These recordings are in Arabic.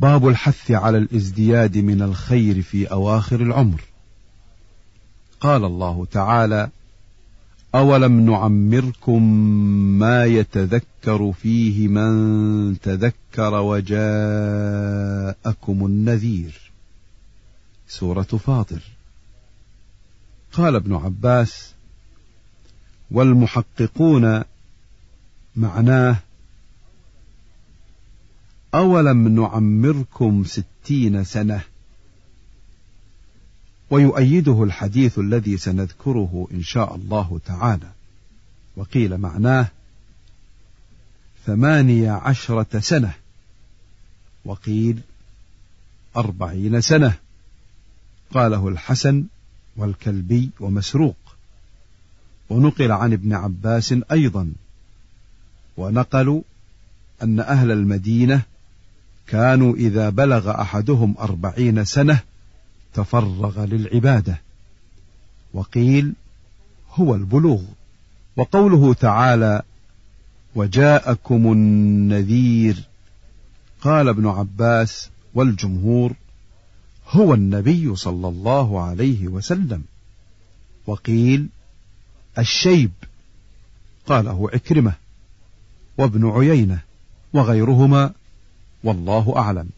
باب الحث على الازدياد من الخير في أواخر العمر. قال الله تعالى أولم نعمركم ما يتذكر فيه من تذكر وجاءكم النذير. سورة فاطر. قال ابن عباس والمحققون معناه أولم نعمركم ستين سنة؟ ويؤيده الحديث الذي سنذكره إن شاء الله تعالى. وقيل معناه ثمانية عشرة سنة. وقيل أربعين سنة. قاله الحسن والكلبي ومسروق. ونقل عن ابن عباس أيضا. ونقلوا أن أهل المدينة كانوا إذا بلغ أحدهم أربعين سنة تفرغ للعبادة. وقيل هو البلوغ. وقوله تعالى وجاءكم النذير. قال ابن عباس والجمهور هو النبي صلى الله عليه وسلم. وقيل الشيب. قاله عكرمة وابن عيينة وغيرهما. والله أعلم.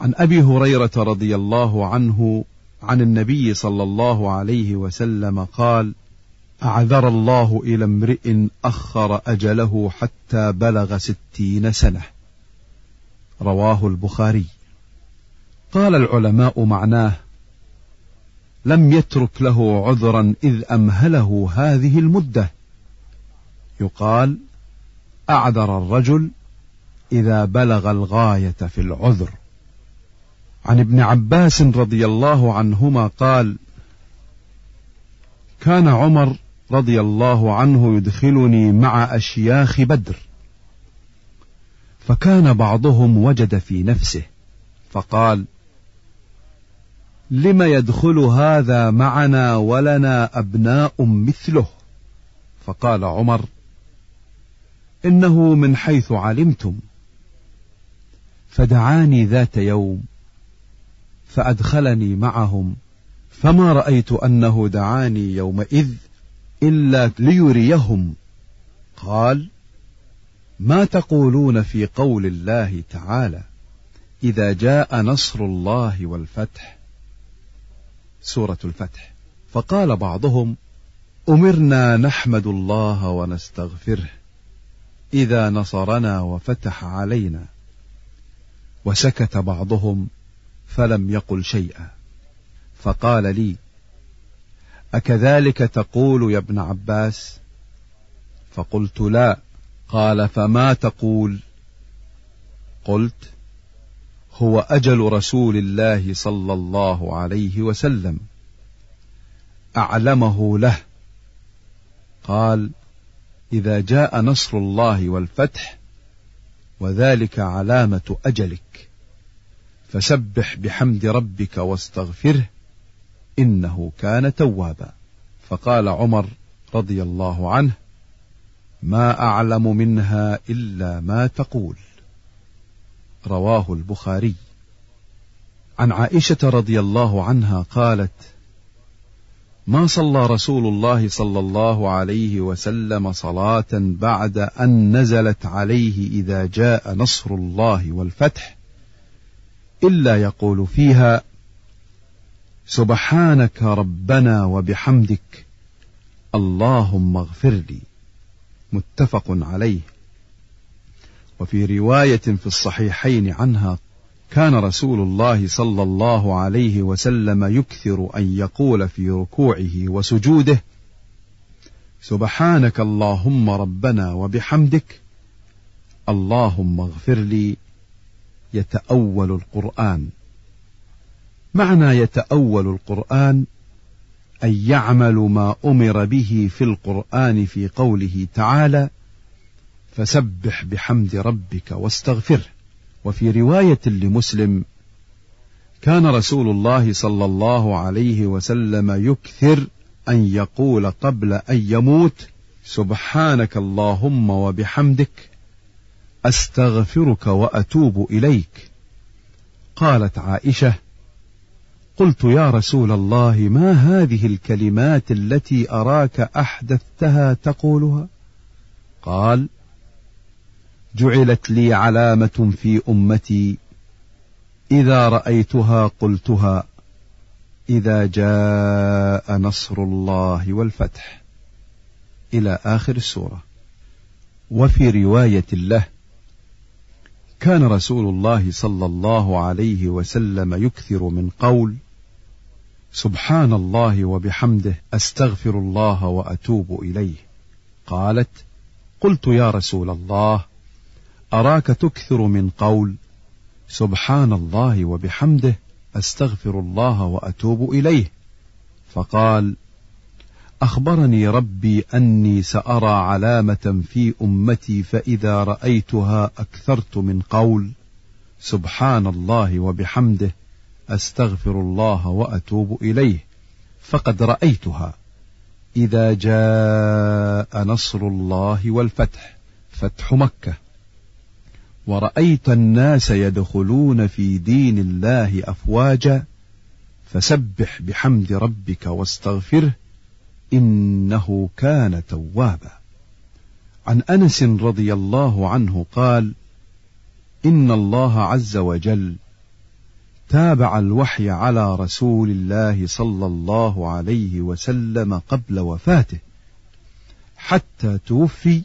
عن أبي هريرة رضي الله عنه عن النبي صلى الله عليه وسلم قال أعذر الله إلى امرئ أخر أجله حتى بلغ ستين سنة. رواه البخاري. قال العلماء معناه لم يترك له عذرا إذ أمهله هذه المدة. يقال أعذر الرجل إذا بلغ الغاية في العذر. عن ابن عباس رضي الله عنهما قال كان عمر رضي الله عنه يدخلني مع أشياخ بدر فكان بعضهم وجد في نفسه فقال لم يدخل هذا معنا ولنا أبناء مثله؟ فقال عمر إنه من حيث علمتم. فدعاني ذات يوم فأدخلني معهم فما رأيت أنه دعاني يومئذ إلا ليريهم. قال ما تقولون في قول الله تعالى إذا جاء نصر الله والفتح. سورة الفتح. فقال بعضهم أمرنا نحمد الله ونستغفره. إذا نصرنا وفتح علينا وسكت بعضهم فلم يقل شيئا. فقال لي أكذلك تقول يا ابن عباس؟ فقلت لا. قال فما تقول؟ قلت هو أجل رسول الله صلى الله عليه وسلم أعلمه له. قال إذا جاء نصر الله والفتح وذلك علامة أجلك فسبح بحمد ربك واستغفره إنه كان توابا. فقال عمر رضي الله عنه ما أعلم منها إلا ما تقول. رواه البخاري. عن عائشة رضي الله عنها قالت ما صلى رسول الله صلى الله عليه وسلم صلاة بعد أن نزلت عليه إذا جاء نصر الله والفتح إلا يقول فيها سبحانك ربنا وبحمدك اللهم اغفر لي. متفق عليه. وفي رواية في الصحيحين عنها كان رسول الله صلى الله عليه وسلم يكثر أن يقول في ركوعه وسجوده سبحانك اللهم ربنا وبحمدك اللهم اغفر لي يتأول القرآن. معنى يتأول القرآن أن يعمل ما أمر به في القرآن في قوله تعالى فسبح بحمد ربك واستغفره. وفي رواية لمسلم كان رسول الله صلى الله عليه وسلم يكثر أن يقول قبل أن يموت سبحانك اللهم وبحمدك أستغفرك وأتوب إليك. قالت عائشة قلت يا رسول الله ما هذه الكلمات التي أراك أحدثتها تقولها؟ قال جعلت لي علامة في أمتي. إذا رأيتها قلتها إذا جاء نصر الله والفتح. إلى آخر السورة. وفي رواية له كان رسول الله صلى الله عليه وسلم يكثر من قول سبحان الله وبحمده أستغفر الله وأتوب إليه. قالت قلت يا رسول الله أراك تكثر من قول سبحان الله وبحمده أستغفر الله وأتوب إليه. فقال أخبرني ربي أني سأرى علامة في أمتي فإذا رأيتها أكثرت من قول سبحان الله وبحمده أستغفر الله وأتوب إليه. فقد رأيتها. إذا جاء نصر الله والفتح فتح مكة. ورأيت الناس يدخلون في دين الله أفواجا فسبح بحمد ربك واستغفره إنه كان توابا. عن أنس رضي الله عنه قال: إن الله عز وجل تابع الوحي على رسول الله صلى الله عليه وسلم قبل وفاته حتى توفي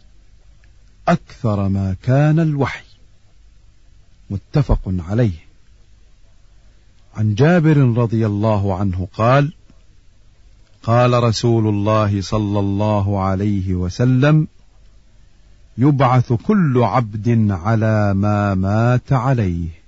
أكثر ما كان الوحي متفق عليه. عن جابر رضي الله عنه قال قال رسول الله صلى الله عليه وسلم يبعث كل عبد على ما مات عليه.